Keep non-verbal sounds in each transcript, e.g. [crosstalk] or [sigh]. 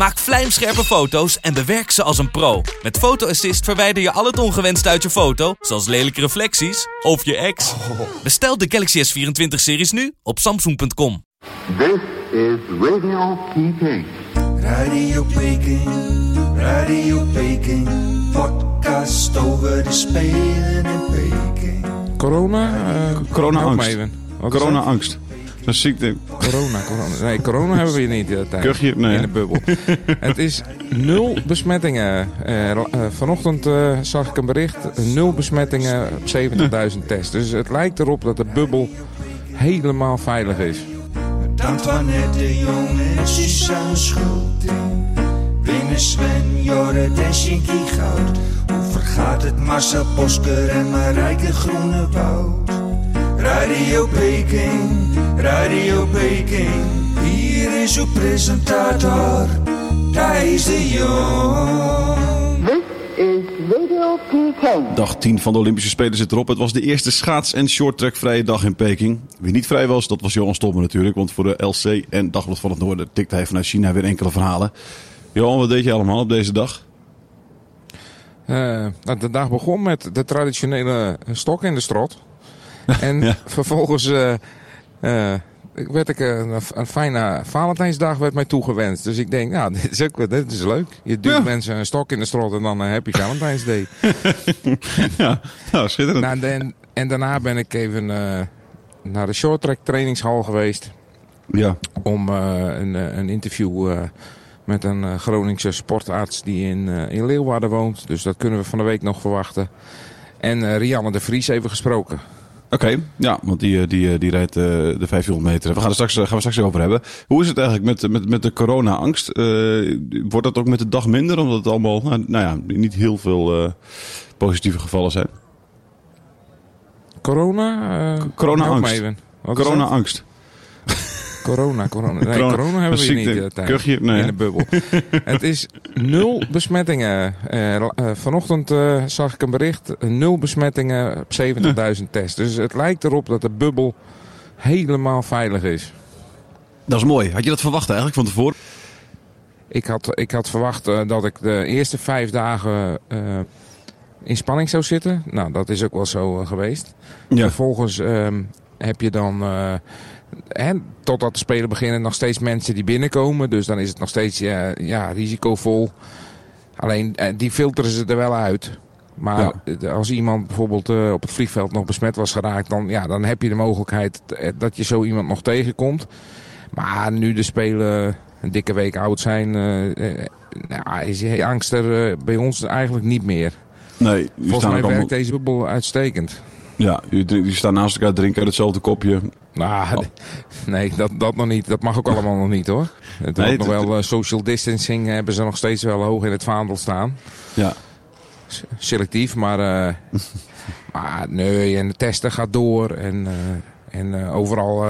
Maak vlijmscherpe foto's en bewerk ze als een pro. Met Photo Assist verwijder je al het ongewenst uit je foto, zoals lelijke reflecties of je ex. Bestel de Galaxy S24-series nu op samsung.com. This is Radio Peking. Radio Peking, Radio Peking, podcast over de Spelen in Peking. Corona? eh, Corona-angst. is Corona-angst. Ziekte. dat? Corona, corona. Nee, corona hebben we hier niet. Uh, tijd. Kuchje? Nee. In de bubbel. [laughs] het is nul besmettingen. Eh, eh, vanochtend eh, zag ik een bericht. Nul besmettingen op 70.000 tests. Dus het lijkt erop dat de bubbel helemaal veilig is. Bedankt Annette de Jong en Suzanne Schulting. Winnen Sven, Jorrit en Shinky Goud. Hoe vergaat het Marcel Bosker en Marijke Groenewoud? Radio Peking, Radio Peking. Hier is uw presentator, Thijs de Jong. This is Radio Peking. Dag 10 van de Olympische Spelen zit erop. Het was de eerste schaats- en shorttrackvrije dag in Peking. Wie niet vrij was, dat was Johan Stolmer natuurlijk. Want voor de LC en Dagblad van het Noorden tikte hij vanuit China weer enkele verhalen. Johan, wat deed je allemaal op deze dag? Eh, nou, de dag begon met de traditionele stok in de strot. [laughs] En Ja. vervolgens eh, werd ik eh, een, een fijne Valentijnsdag werd mij toegewenst. Dus ik denk, nou, [laughs] dit is, ook, dit is leuk. Je duwt Ja. mensen een stok in de strot en dan uh, heb je Valentijnsday. [laughs] ja, nou, schitterend. nou, en, en daarna ben ik even eh, naar de shorttrack trainingshal geweest. Ja, Om eh, een, eh, een interview eh, met een eh, Groningse sportarts die in, eh, in Leeuwarden woont. Dus dat kunnen we van de week nog verwachten. En eh, Rianne de Vries even gesproken. Oké. Ja, want die, eh, die, eh, die rijdt eh, de 500 meter. We gaan er straks, gaan we straks over hebben. Hoe is het eigenlijk met, met, met de corona-angst? Wordt dat ook met de dag minder? Omdat het allemaal, nou, nou ja, niet heel veel positieve gevallen zijn. Corona? Corona-angst. Corona-angst. Corona, corona. Nee, Corona- corona, hebben we hier ziekte. niet. eh. Kuchje? Nee. In de bubbel. [laughs] het is nul besmettingen. Eh, eh, vanochtend eh, zag ik een bericht. Nul besmettingen op 70.000 [laughs] tests. Dus het lijkt erop dat de bubbel helemaal veilig is. Dat is mooi. Had je dat verwacht eigenlijk van tevoren? Ik had, ik had verwacht eh, dat ik de eerste vijf dagen eh, in spanning zou zitten. Nou, dat is ook wel zo eh, geweest. Ja. Vervolgens ehm, heb je dan, eh, hè, totdat de spelen beginnen, nog steeds mensen die binnenkomen. Dus dan is het nog steeds ja, risicovol. Alleen, eh, die filteren ze er wel uit. Maar eh, als iemand bijvoorbeeld eh, op het vliegveld nog besmet was geraakt, dan, ja, dan heb je de mogelijkheid dat je zo iemand nog tegenkomt. Maar nu de spelen een dikke week oud zijn, nou, is die angst er bij ons eigenlijk niet meer. Nee, Volgens mij allemaal, werkt deze bubbel uitstekend. Ja, die, staan naast elkaar drinken uit hetzelfde kopje. Nou, Oh. nee, dat, dat nog niet. Dat mag ook allemaal nog niet hoor. Het Nee, wordt nog wel eh, social distancing hebben ze nog steeds wel hoog in het vaandel staan. Ja, S- Selectief, maar, eh, [laughs] maar nee, en de testen gaat door en, eh, en overal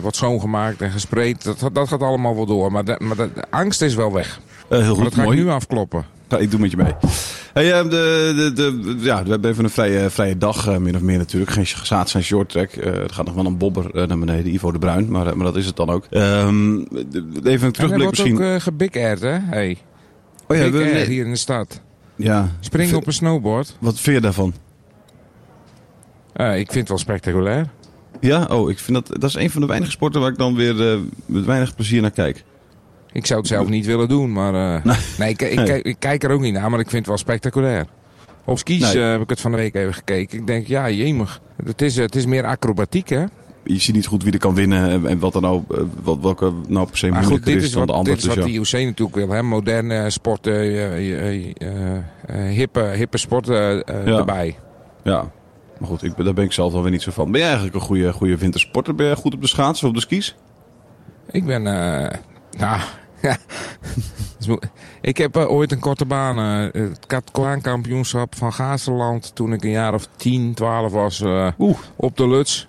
wordt schoongemaakt en gespreid. Dat, dat gaat allemaal wel door, maar de, maar de, de angst is wel weg. Heel goed, dat ga mooi. ik nu afkloppen. Ja, ik doe met je mee. Hey, eh, de, de, de, ja, we hebben even een vrije, vrije dag, eh, min of meer natuurlijk. Geen schaats en short track. Eh, er gaat nog wel een bobber eh, naar beneden, Ivo de Bruin. Maar, maar dat is het dan ook. Ehm, de- even een En er terugblik wordt misschien. ook uh, gebig-aired, hè? Hey. oh ja, we- hier in de stad. ja. Springen op een snowboard. Wat vind je daarvan? Ik vind het wel spectaculair. Ja, oh, ik vind dat, dat is een van de weinige sporten waar ik dan weer met weinig plezier naar kijk. Ik zou het zelf niet willen doen, maar... eh, nee, ik, kijk- ik kijk er ook niet naar, maar ik vind het wel spectaculair. Op skis Nee. eh, heb ik het van de week even gekeken. Ik denk, ja, jemig. Het is, het is meer acrobatiek, hè? Je ziet niet goed wie er kan winnen en, wat er nou, eh, wat, welke nou per se Maar goed, dit is, is dan wat, de ander. dit is wat dus de. IOC natuurlijk wil, hè? Moderne sporten, eh, hippe, hippe sporten Ja. erbij. ja, maar goed, ik, daar ben ik zelf wel weer niet zo van. Ben jij eigenlijk een goede, goede wintersporter? Ben jij goed op de schaatsen of op de skis? Ik ben, nou, ja. [laughs] Ik heb eh, ooit een korte baan, eh, het Katkolaan-kampioenschap van Gaasterland, toen ik een jaar of 10, 12 was, eh, op de Luts.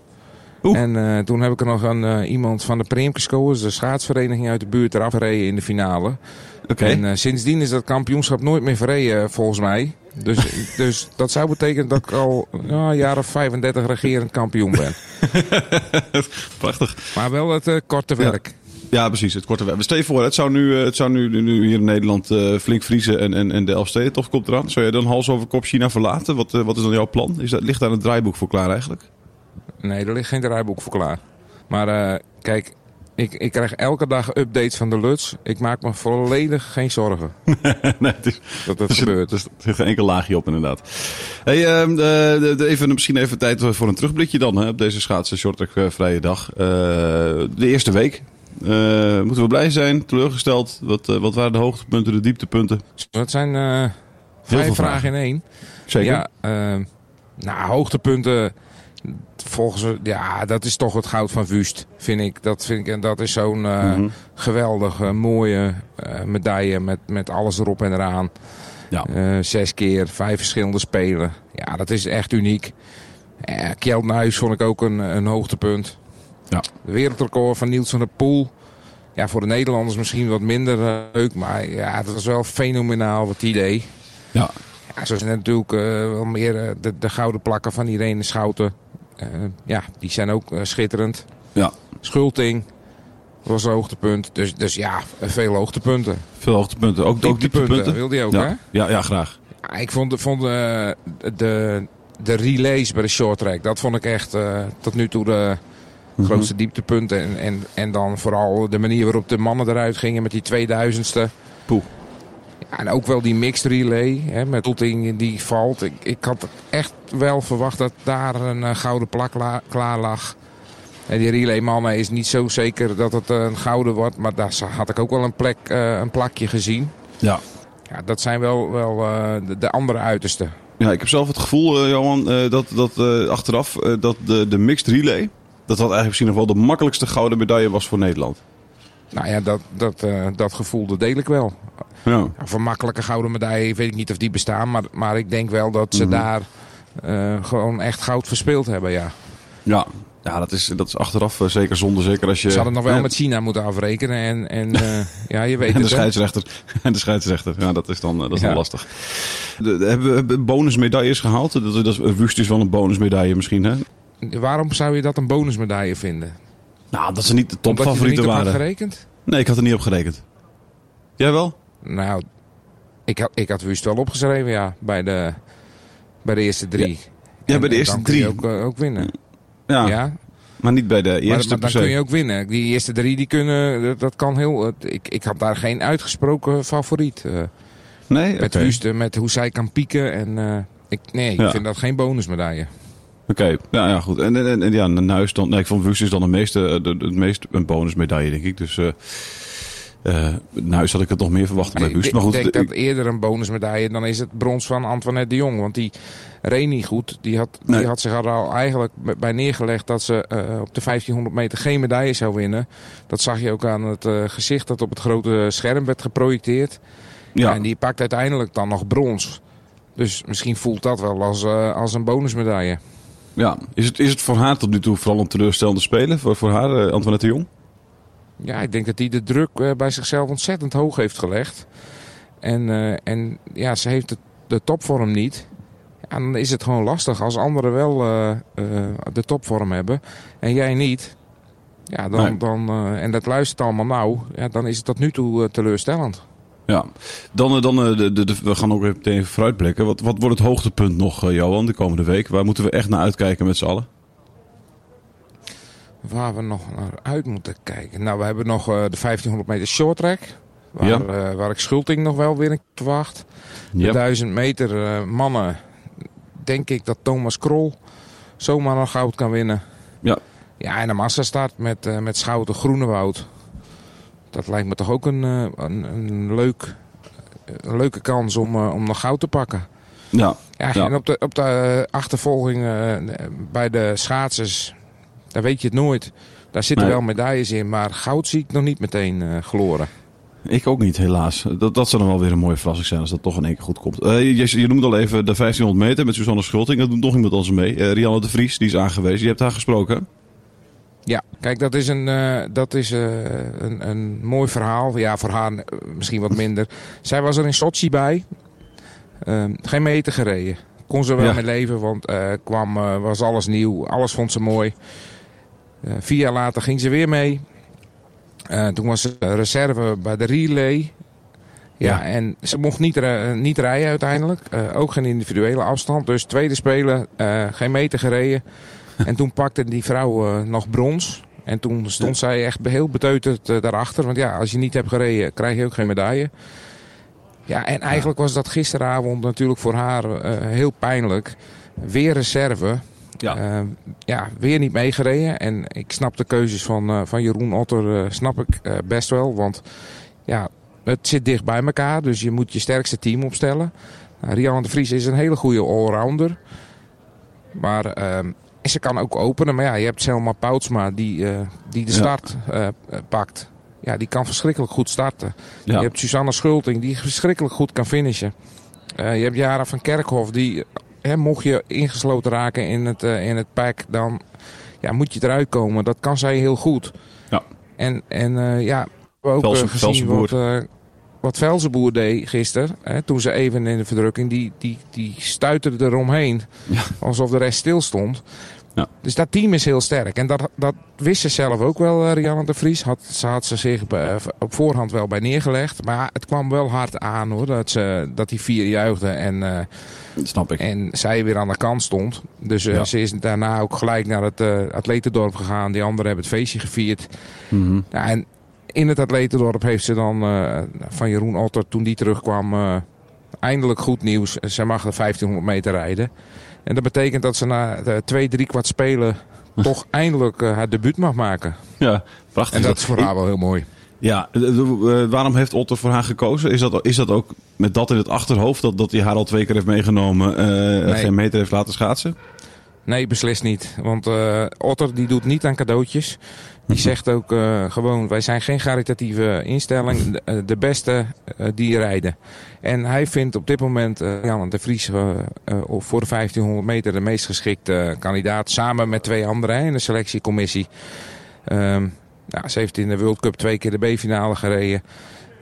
Oeh. En toen heb ik er nog een, iemand van de Preemkesco, de schaatsvereniging uit de buurt, eraf gereden in de finale. Oké. En sindsdien is dat kampioenschap nooit meer verreden, volgens mij. Dus, [laughs] dus dat zou betekenen dat ik al een jaar of 35 regerend kampioen ben. [laughs] Prachtig. Maar wel het korte werk. Ja, precies. Het korte werk. Stel je voor, het zou nu, eh, het zou nu, nu hier in Nederland eh, flink vriezen en, en, en de Elfstedentocht komt eraan. Zou je dan hals over kop China verlaten? Wat, eh, wat is dan jouw plan? Is dat, ligt daar een draaiboek voor klaar eigenlijk? Nee, er ligt geen draaiboek voor klaar. Maar kijk, ik, ik krijg elke dag updates van de Luts. Ik maak me volledig geen zorgen [laughs] nee, het is, dat zit- gebeurt. Er zit geen enkel laagje op inderdaad. Hey, ehm, eh, de- de- even, misschien even tijd voor een terugblikje dan hè, op deze schaatsen eh, vrije dag. De eerste week. Eh, moeten we blij zijn? Teleurgesteld? Wat, eh, wat waren de hoogtepunten, de dieptepunten? Dat zijn eh, vijf vragen vragen. in één. Zeker. Ja, eh, nou, hoogtepunten. Volgens ja, dat is toch het goud van Wust, vind ik. Dat, vind ik, en dat is zo'n Mhm. geweldige, mooie medaille met, met alles erop en eraan. Ja. Zes keer, vijf verschillende spelen. Ja, dat is echt uniek. Uh, vond ik ook een, een hoogtepunt. Ja. De wereldrecord van Niels van der Poel. Ja, voor de Nederlanders misschien wat minder eh, leuk. Maar ja, dat was wel fenomenaal wat die deed. Ja. Ja, zo zijn natuurlijk eh, wel meer eh, de, de gouden plakken van Irene Schouten. Ja, die zijn ook schitterend. Ja. Schulting was een hoogtepunt. Dus, dus ja, veel hoogtepunten. Veel hoogtepunten. Ook, ook Dieptepunten dieptepunten. wilde je ook, hè? Ja. Ja, ja, graag. Ja, ik vond, vond eh, de, de relays bij de short track, dat vond ik echt tot nu toe de Mhm. grootste dieptepunten. En, en, en dan vooral de manier waarop de mannen eruit gingen met die 2000ste. Poeh. Ja, en ook wel die mixed relay hè, met Totting die valt. Ik, ik had echt wel verwacht dat daar een eh, gouden plak la- klaar lag. En die relay mannen is niet zo zeker dat het eh, een gouden wordt. Maar daar had ik ook wel een, plek, eh, een plakje gezien. Ja. Ja, dat zijn wel, wel de, de andere uitersten. Ja, ik heb zelf het gevoel, Johan, dat, dat achteraf dat de, de mixed relay, dat dat eigenlijk misschien nog wel de makkelijkste gouden medaille was voor Nederland. Nou ja, dat, dat, eh, dat gevoel dat deel ik wel. Ja. Voor makkelijke gouden medaille weet ik niet of die bestaan. Maar, maar ik denk wel dat ze Mhm. daar eh, gewoon echt goud verspeeld hebben, ja. Ja, ja dat, is, dat is achteraf eh, zeker zonde. Zeker als je... Ze hadden nog wel Ja, met China moeten afrekenen. En, en [laughs] ja, je weet En de het. hè. scheidsrechter. [laughs] En de scheidsrechter. Ja, dat is dan, dat is dan lastig. De- de- hebben we hebben we bonusmedailles gehaald? Dat, dat, is- Wust is wel een bonusmedaille misschien, hè? Waarom zou je dat een bonusmedaille vinden? Nou, dat ze niet de topfavorieten niet op had waren. gerekend? Nee, ik had er niet op gerekend. Jij wel? Nou, ik had, ik had Wust wel opgeschreven, ja, bij de, bij de eerste drie. Ja, bij de eerste dan kun je drie. ook, eh, ook winnen. Ja, ja? maar niet bij de Maar, eerste maar per dan kun je ook winnen. Die eerste drie, die kunnen, dat, kan heel... Ik, ik had daar geen uitgesproken favoriet. eh, Nee? met. Wust, eh, met hoe zij kan pieken. En, ik, nee, ik Ja. vind dat geen bonusmedaille. Oké, ja, ja, goed. En, en, en- ja, Nuis dan, nee, ik vond Wust is dan de meeste, eh, de, de, het meest een bonusmedaille, denk ik. Dus Nuis had ik het nog meer verwacht bij denk- Maar goed, ik denk dat eerder een bonusmedaille, dan is het brons van Antoinette de Jong. Want die reed niet goed. Die had, Nee. die had zich er al eigenlijk bij neergelegd dat ze op de 1500 meter geen medaille zou winnen. Dat zag je ook aan het gezicht dat op het grote scherm werd geprojecteerd. ja, En die pakt uiteindelijk dan nog brons. Dus misschien voelt dat wel als, als een bonusmedaille. Ja. Is, het, is het voor haar tot nu toe vooral een teleurstellende speler? Voor, voor haar, eh, Antoinette Jong? Ja, ik denk dat hij de druk eh, bij zichzelf ontzettend hoog heeft gelegd. En, eh, en ja, ze heeft de, de topvorm niet. Ja, dan is het gewoon lastig als anderen wel de topvorm hebben en jij niet. Ja, dan, Nee. dan, en dat luistert allemaal nauw. Ja, dan is het tot nu toe teleurstellend. Ja. Dan, eh, dan eh, de, de, de- we gaan ook weer meteen vooruitblikken. Wat, wat wordt het hoogtepunt nog, eh, Johan, de komende week? Waar moeten we echt naar uitkijken met z'n allen? Waar we nog naar uit moeten kijken. Nou, we hebben nog de 1500 meter short track. Waar, Ja. waar ik Schulting nog wel weer verwacht. De Ja. 1000 meter mannen. Denk ik dat Thomas Krol zomaar nog goud kan winnen. Ja. Ja, en de massastart met, eh met Schouten Groenewoud. Dat lijkt me toch ook een, eh, een, een, leuk, een leuke kans om, eh, om nog goud te pakken. Ja. Ja, Ja. En op de, op de eh, achtervolging bij de schaatsers, daar weet je het nooit. Daar zitten Nee. wel medailles in, maar goud zie ik nog niet meteen eh, gloren. Ik ook niet, helaas. Dat, dat zou dan wel weer een mooie verrassing zijn als dat toch in één keer goed komt. Je, je noemde al even de 1500 meter met Suzanne Schulting. Dat doet nog iemand anders mee. Rianne de Vries, die is aangewezen. Je hebt haar gesproken. Ja, kijk, dat is een, eh, dat is, eh, een, een mooi verhaal. Ja, voor haar eh, misschien wat minder. Zij was er in Sochi bij. Ehm, geen meter gereden. Kon ze wel Ja. mee leven, want kwam, was alles nieuw. Alles vond ze mooi. Vier jaar later ging ze weer mee. Toen was ze reserve bij de relay. Ja, Ja. en ze mocht niet, niet rijden uiteindelijk. Ook geen individuele afstand. Dus tweede spelen, geen meter gereden. [laughs] en toen pakte die vrouw eh, nog brons. En toen stond zij echt heel beteuterd eh, daarachter. Want ja, als je niet hebt gereden, krijg je ook geen medaille. Ja, en eigenlijk was dat gisteravond natuurlijk voor haar eh, heel pijnlijk. Weer reserve. Ja. Eh, ja, weer niet meegereden. En ik snap de keuzes van, van Jeroen Otter snap ik best wel. Want ja, het zit dicht bij elkaar. Dus je moet je sterkste team opstellen. Nou, Rianne de Vries is een hele goede allrounder. Maar ehm, ze kan ook openen. Maar ja, je hebt Selma Poutsma die, eh, die de start eh, eh, pakt. Ja, die kan verschrikkelijk goed starten. Ja. Je hebt Susanne Schulting die verschrikkelijk goed kan finishen. Je hebt Jara van Kerkhoff die, hè, mocht je ingesloten raken in het, in het pack, dan ja, moet je eruit komen. Dat kan zij heel goed. Ja. En, en ja, we hebben ook Velsen- gezien. Wat, eh, Velzenboer deed gisteren. Hè, toen ze even in de verdrukking, die, die, die stuiterde eromheen. Ja. Alsof de rest stil stond. Ja. Dus dat team is heel sterk. En dat, dat wist ze zelf ook wel, eh, Rianne de Vries. Had, ze had ze zich bij- op voorhand wel bij neergelegd. Maar het kwam wel hard aan hoor. Dat, ze, dat die vier juichte en, eh, snap ik. en zij weer aan de kant stond. Dus eh, Ja. ze is daarna ook gelijk naar het eh, atletendorp gegaan. Die anderen hebben het feestje gevierd. Mhm. En in het atletendorp heeft ze dan eh, van Jeroen Otter, toen die terugkwam, eh, eindelijk goed nieuws. Zij mag de 1500 meter rijden. En dat betekent dat ze na de twee, drie kwart spelen [laughs] toch eindelijk eh, haar debuut mag maken. Ja, prachtig. En dat is voor haar wel heel mooi. Ja, eh, eh, waarom heeft Otter voor haar gekozen? Is dat, is dat ook met dat in het achterhoofd, dat, dat hij haar al twee keer heeft meegenomen, eh, geen meter heeft laten schaatsen? Nee, beslist niet. Want eh, Otter die doet niet aan cadeautjes. Die [laughs] zegt ook eh, gewoon, wij zijn geen caritatieve instelling. De, eh, de beste die rijden. En hij vindt op dit moment eh Jan de Vries voor de 1500 meter de meest geschikte kandidaat. Samen met twee anderen hè, in de selectiecommissie. Ehm, nou, ze heeft in de World Cup twee keer de B-finale gereden.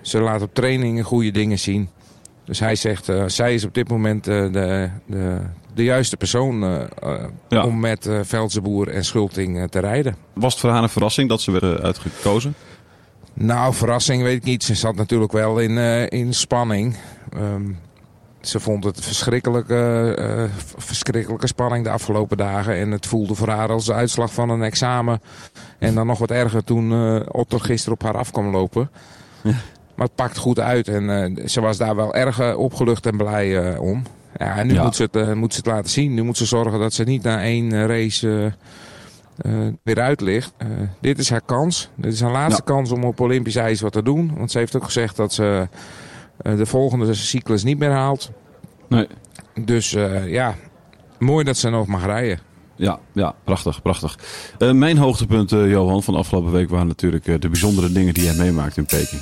Ze laat op trainingen goede dingen zien. Dus hij zegt, eh, zij is op dit moment eh, de, de, de juiste persoon Ja. om met eh Veldsenboer en Schulting te rijden. Was het voor haar een verrassing dat ze werd uitgekozen? Nou, verrassing weet ik niet. Ze zat natuurlijk wel in, in spanning. Ehm, ze vond het verschrikkelijke, verschrikkelijke spanning de afgelopen dagen. En het voelde voor haar als de uitslag van een examen. En dan nog wat erger toen Otto gisteren op haar af kwam lopen. Maar het pakt goed uit. En eh, ze was daar wel erg eh, opgelucht en blij eh, om. Ja, en nu Ja. Moet, ze het, moet ze het laten zien. Nu moet ze zorgen dat ze niet na één race weer uit ligt. Dit is haar kans. Dit is haar laatste kans om op Olympisch ijs wat te doen. Want ze heeft ook gezegd dat ze de volgende cyclus niet meer haalt. Nee. Dus ja, mooi dat ze nog mag rijden. Ja, ja prachtig, prachtig. Mijn hoogtepunt, Johan, van de afgelopen week waren natuurlijk de bijzondere dingen die jij meemaakt in Peking.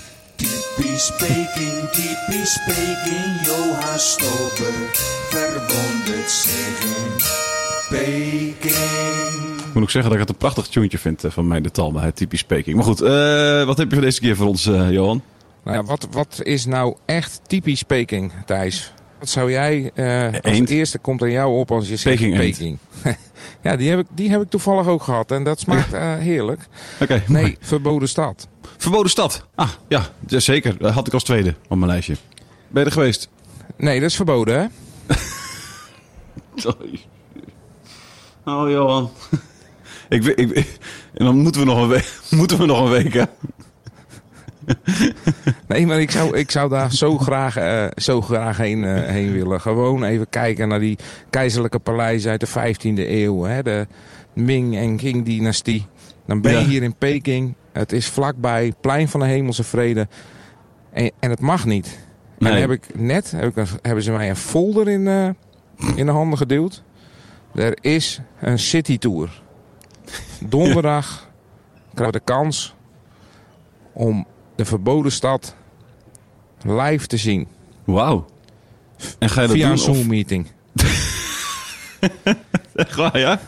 Typisch Peking, typisch Peking, Johan Stober verwondert zich in Peking. Ik moet ook zeggen dat ik het een prachtig tuentje vind eh, van mij de Talma, het typisch Peking. Maar goed, eh, wat heb je voor deze keer voor ons, eh, Johan? Nou, ja, wat, wat is nou echt typisch Peking, Thijs? Wat zou jij eh als Eend. eerste komt aan jou op als je zegt Peking. Peking? [laughs] ja, die heb, ik, die heb ik toevallig ook gehad en dat smaakt [laughs] eh, heerlijk. Oké. Nee, verboden stad. Verboden stad. Ah, ja, zeker. Dat had ik als tweede op mijn lijstje. Ben je er geweest? Nee, dat is verboden hè? [laughs] Sorry. Oh, Johan. [laughs] ik, weet- ik, weet- en dan moeten we nog een week, [laughs] moeten we nog een week hè? Nee, maar ik zou, ik zou daar zo graag, eh, zo graag heen, eh, heen willen. Gewoon even kijken naar die keizerlijke paleizen uit de 15e eeuw. Hè? De Ming- en Qing-dynastie. Dan ben je Ja. hier in Peking. Het is vlakbij, plein van de hemelse vrede. En, en het mag niet. En Nee. dan heb ik net, heb ik een- hebben ze mij een folder in, eh, in de handen geduwd. Er is een citytour. [laughs] Donderdag krijgen we de kans om de verboden stad live te zien. Wauw. En ga je dat Via een doen? Of, Zoom-meeting. [laughs] Echt waar, ja?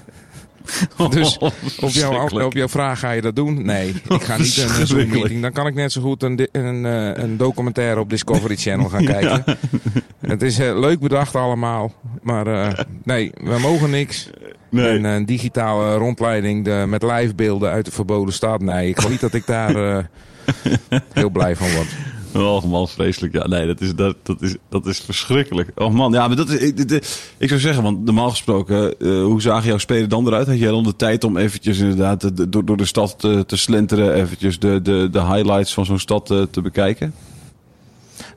Dus [laughs] op, jouw, op jouw vraag ga je dat doen? Nee, ik ga niet een Zoom Verschrikkelijk. meeting. Dan kan ik net zo goed een, een, eh, een documentaire op Discovery Channel gaan [laughs] kijken. Het is eh, leuk bedacht allemaal. Maar eh, nee, we mogen niks. Nee. En een digitale rondleiding de, met livebeelden uit de verboden stad. Nee, ik geloof niet dat ik daar heel blij van word. Oh man, vreselijk. Ja, nee, dat is, dat, dat is, dat is verschrikkelijk. Oh man, ja, maar dat is, ik, dit- ik zou zeggen, want normaal gesproken, eh, hoe zagen jouw spelen dan eruit? Had jij dan de tijd om eventjes inderdaad de- de- door, door de stad te, te slenteren, eventjes de, de, de highlights van zo'n stad eh, te bekijken?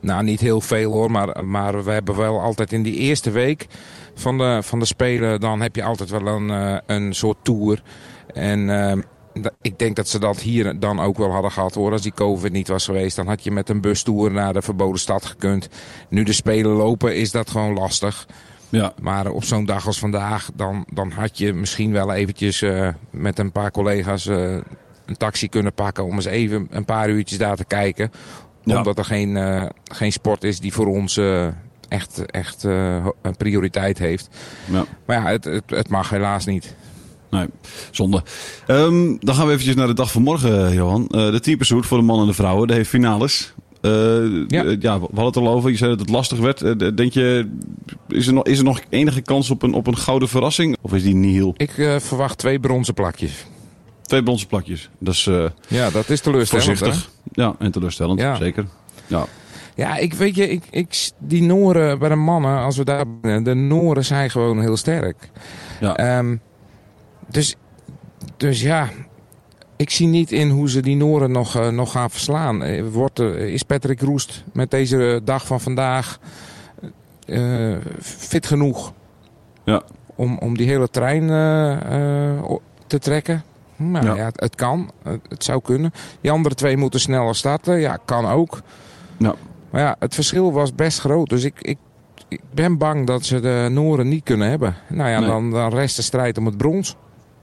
Nou, niet heel veel hoor, maar, maar we hebben wel altijd in die eerste week van de, van de Spelen, dan heb je altijd wel een, eh, een soort tour. En eh, da- ik denk dat ze dat hier dan ook wel hadden gehad hoor. Als die COVID niet was geweest, dan had je met een bustour naar de verboden stad gekund. Nu de Spelen lopen, is dat gewoon lastig. Ja, Maar op zo'n dag als vandaag, dan, dan had je misschien wel eventjes eh, met een paar collega's eh, een taxi kunnen pakken om eens even een paar uurtjes daar te kijken. Ja. Omdat er geen, eh, geen sport is die voor ons echt, echt een prioriteit heeft. ja. Maar ja, het, het, het mag helaas niet. Nee, zonde. Ehm, dan gaan we eventjes naar de dag van morgen, eh, Johan. Eh, de teampursuit voor de mannen en de vrouwen, de heeft finales. Eh, Ja. ja, we hadden het al over. Je zei dat het lastig werd. Denk je, is er nog, is er nog enige kans op een, op een gouden verrassing? Of is die nihil? Ik verwacht twee bronzen plakjes. Twee bronzen plakjes. Dat is Ja, dat is teleurstellend. hè? voorzichtig. Ja, en teleurstellend, Ja. zeker. Ja. Ja, ik weet je, ik, ik, die Noren bij de mannen, als we daar de Noren zijn gewoon heel sterk. Ja. Ehm, dus, dus ja, ik zie niet in hoe ze die Noren nog, eh, nog gaan verslaan. Eh, Wordt, er- is Patrick Roest met deze dag van vandaag eh, fit genoeg Ja. om, om die hele trein eh, eh, te trekken? Nou Ja. ja, het, het kan, het, het zou kunnen. Die andere twee moeten sneller starten, ja, kan ook. Ja. Maar ja, het verschil was best groot. Dus ik, ik, ik ben bang dat ze de Noren niet kunnen hebben. Nou ja, Nee. dan, dan rest de strijd om het brons.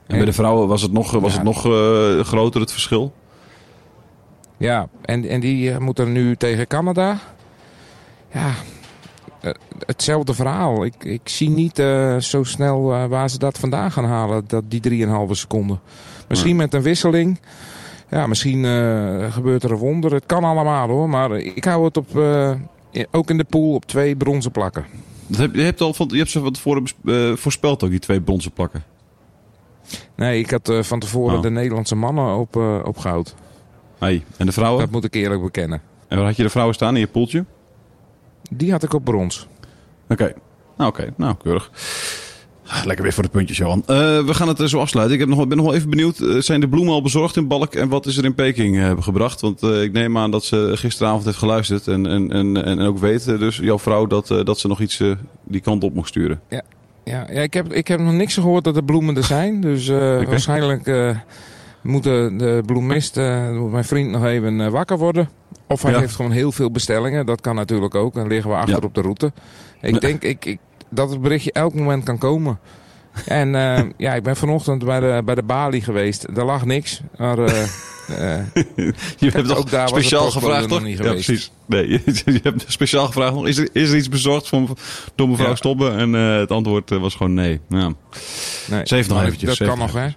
En bij de vrouwen was het nog, was Ja. het nog eh, groter, het verschil? Ja, en, en die eh, moeten nu tegen Canada. Ja, eh, hetzelfde verhaal. Ik, ik zie niet zo snel waar ze dat vandaan gaan halen, dat, die 3,5 seconden. Misschien met een wisseling. Ja, misschien gebeurt er een wonder. Het kan allemaal hoor, maar ik hou het op, ook in de pool op twee bronzen plakken. Dat heb, je, hebt al van, je hebt ze van tevoren voorspeld ook, die twee bronzen plakken. Nee, ik had eh, van tevoren Oh. de Nederlandse mannen op, eh, op goud. Hey. En de vrouwen? Dat moet ik eerlijk bekennen. En waar had je de vrouwen staan in je poeltje? Die had ik op brons. Oké. Nou, oké. Nou, keurig. Lekker weer voor de puntjes, Johan. Eh, we gaan het zo afsluiten. Ik heb nog, ben nog wel even benieuwd. zijn de bloemen al bezorgd in Balk? En wat is er in Peking eh, gebracht? Want ik neem aan dat ze gisteravond heeft geluisterd. En, en, en, en ook weet, dus jouw vrouw, dat, dat ze nog iets die kant op mocht sturen. Ja, ja ik, heb, ik heb nog niks gehoord dat er bloemen er zijn. Dus eh, [laughs] waarschijnlijk eh moet de, de bloemist, eh, mijn vriend, nog even wakker worden. Of hij Ja. heeft gewoon heel veel bestellingen. Dat kan natuurlijk ook. Dan liggen we achter Ja. op de route. Ik denk ik, ik, dat het berichtje elk moment kan komen. [laughs] En eh, ja, ik ben vanochtend bij de, bij de balie geweest. Er lag niks. Maar eh, [laughs] eh, Je hebt ook toch daar speciaal gevraagd, nog toch? niet Ja, geweest. precies. Nee, [laughs] je, hebt speciaal gevraagd. nog, Is er, is er iets bezorgd van, door mevrouw Ja. Stobbe? En eh, het antwoord eh, was gewoon nee. Ja, nee, Ze heeft nog eventjes, Dat kan nog, hè?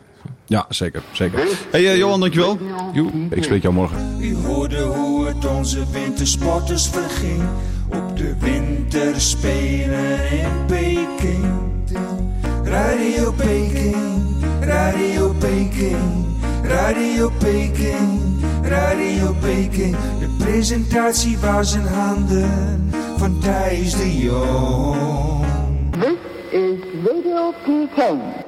ja zeker. zeker. hey, Johan, dankjewel. Joe. Ik spreek jou morgen. U hoorde hoe het onze wintersporters verging op de winterspelen in Peking. Radio Peking, Radio Peking, Radio Peking, Radio Peking. De presentatie was in handen van Thijs de Jong. This is Radio Peking.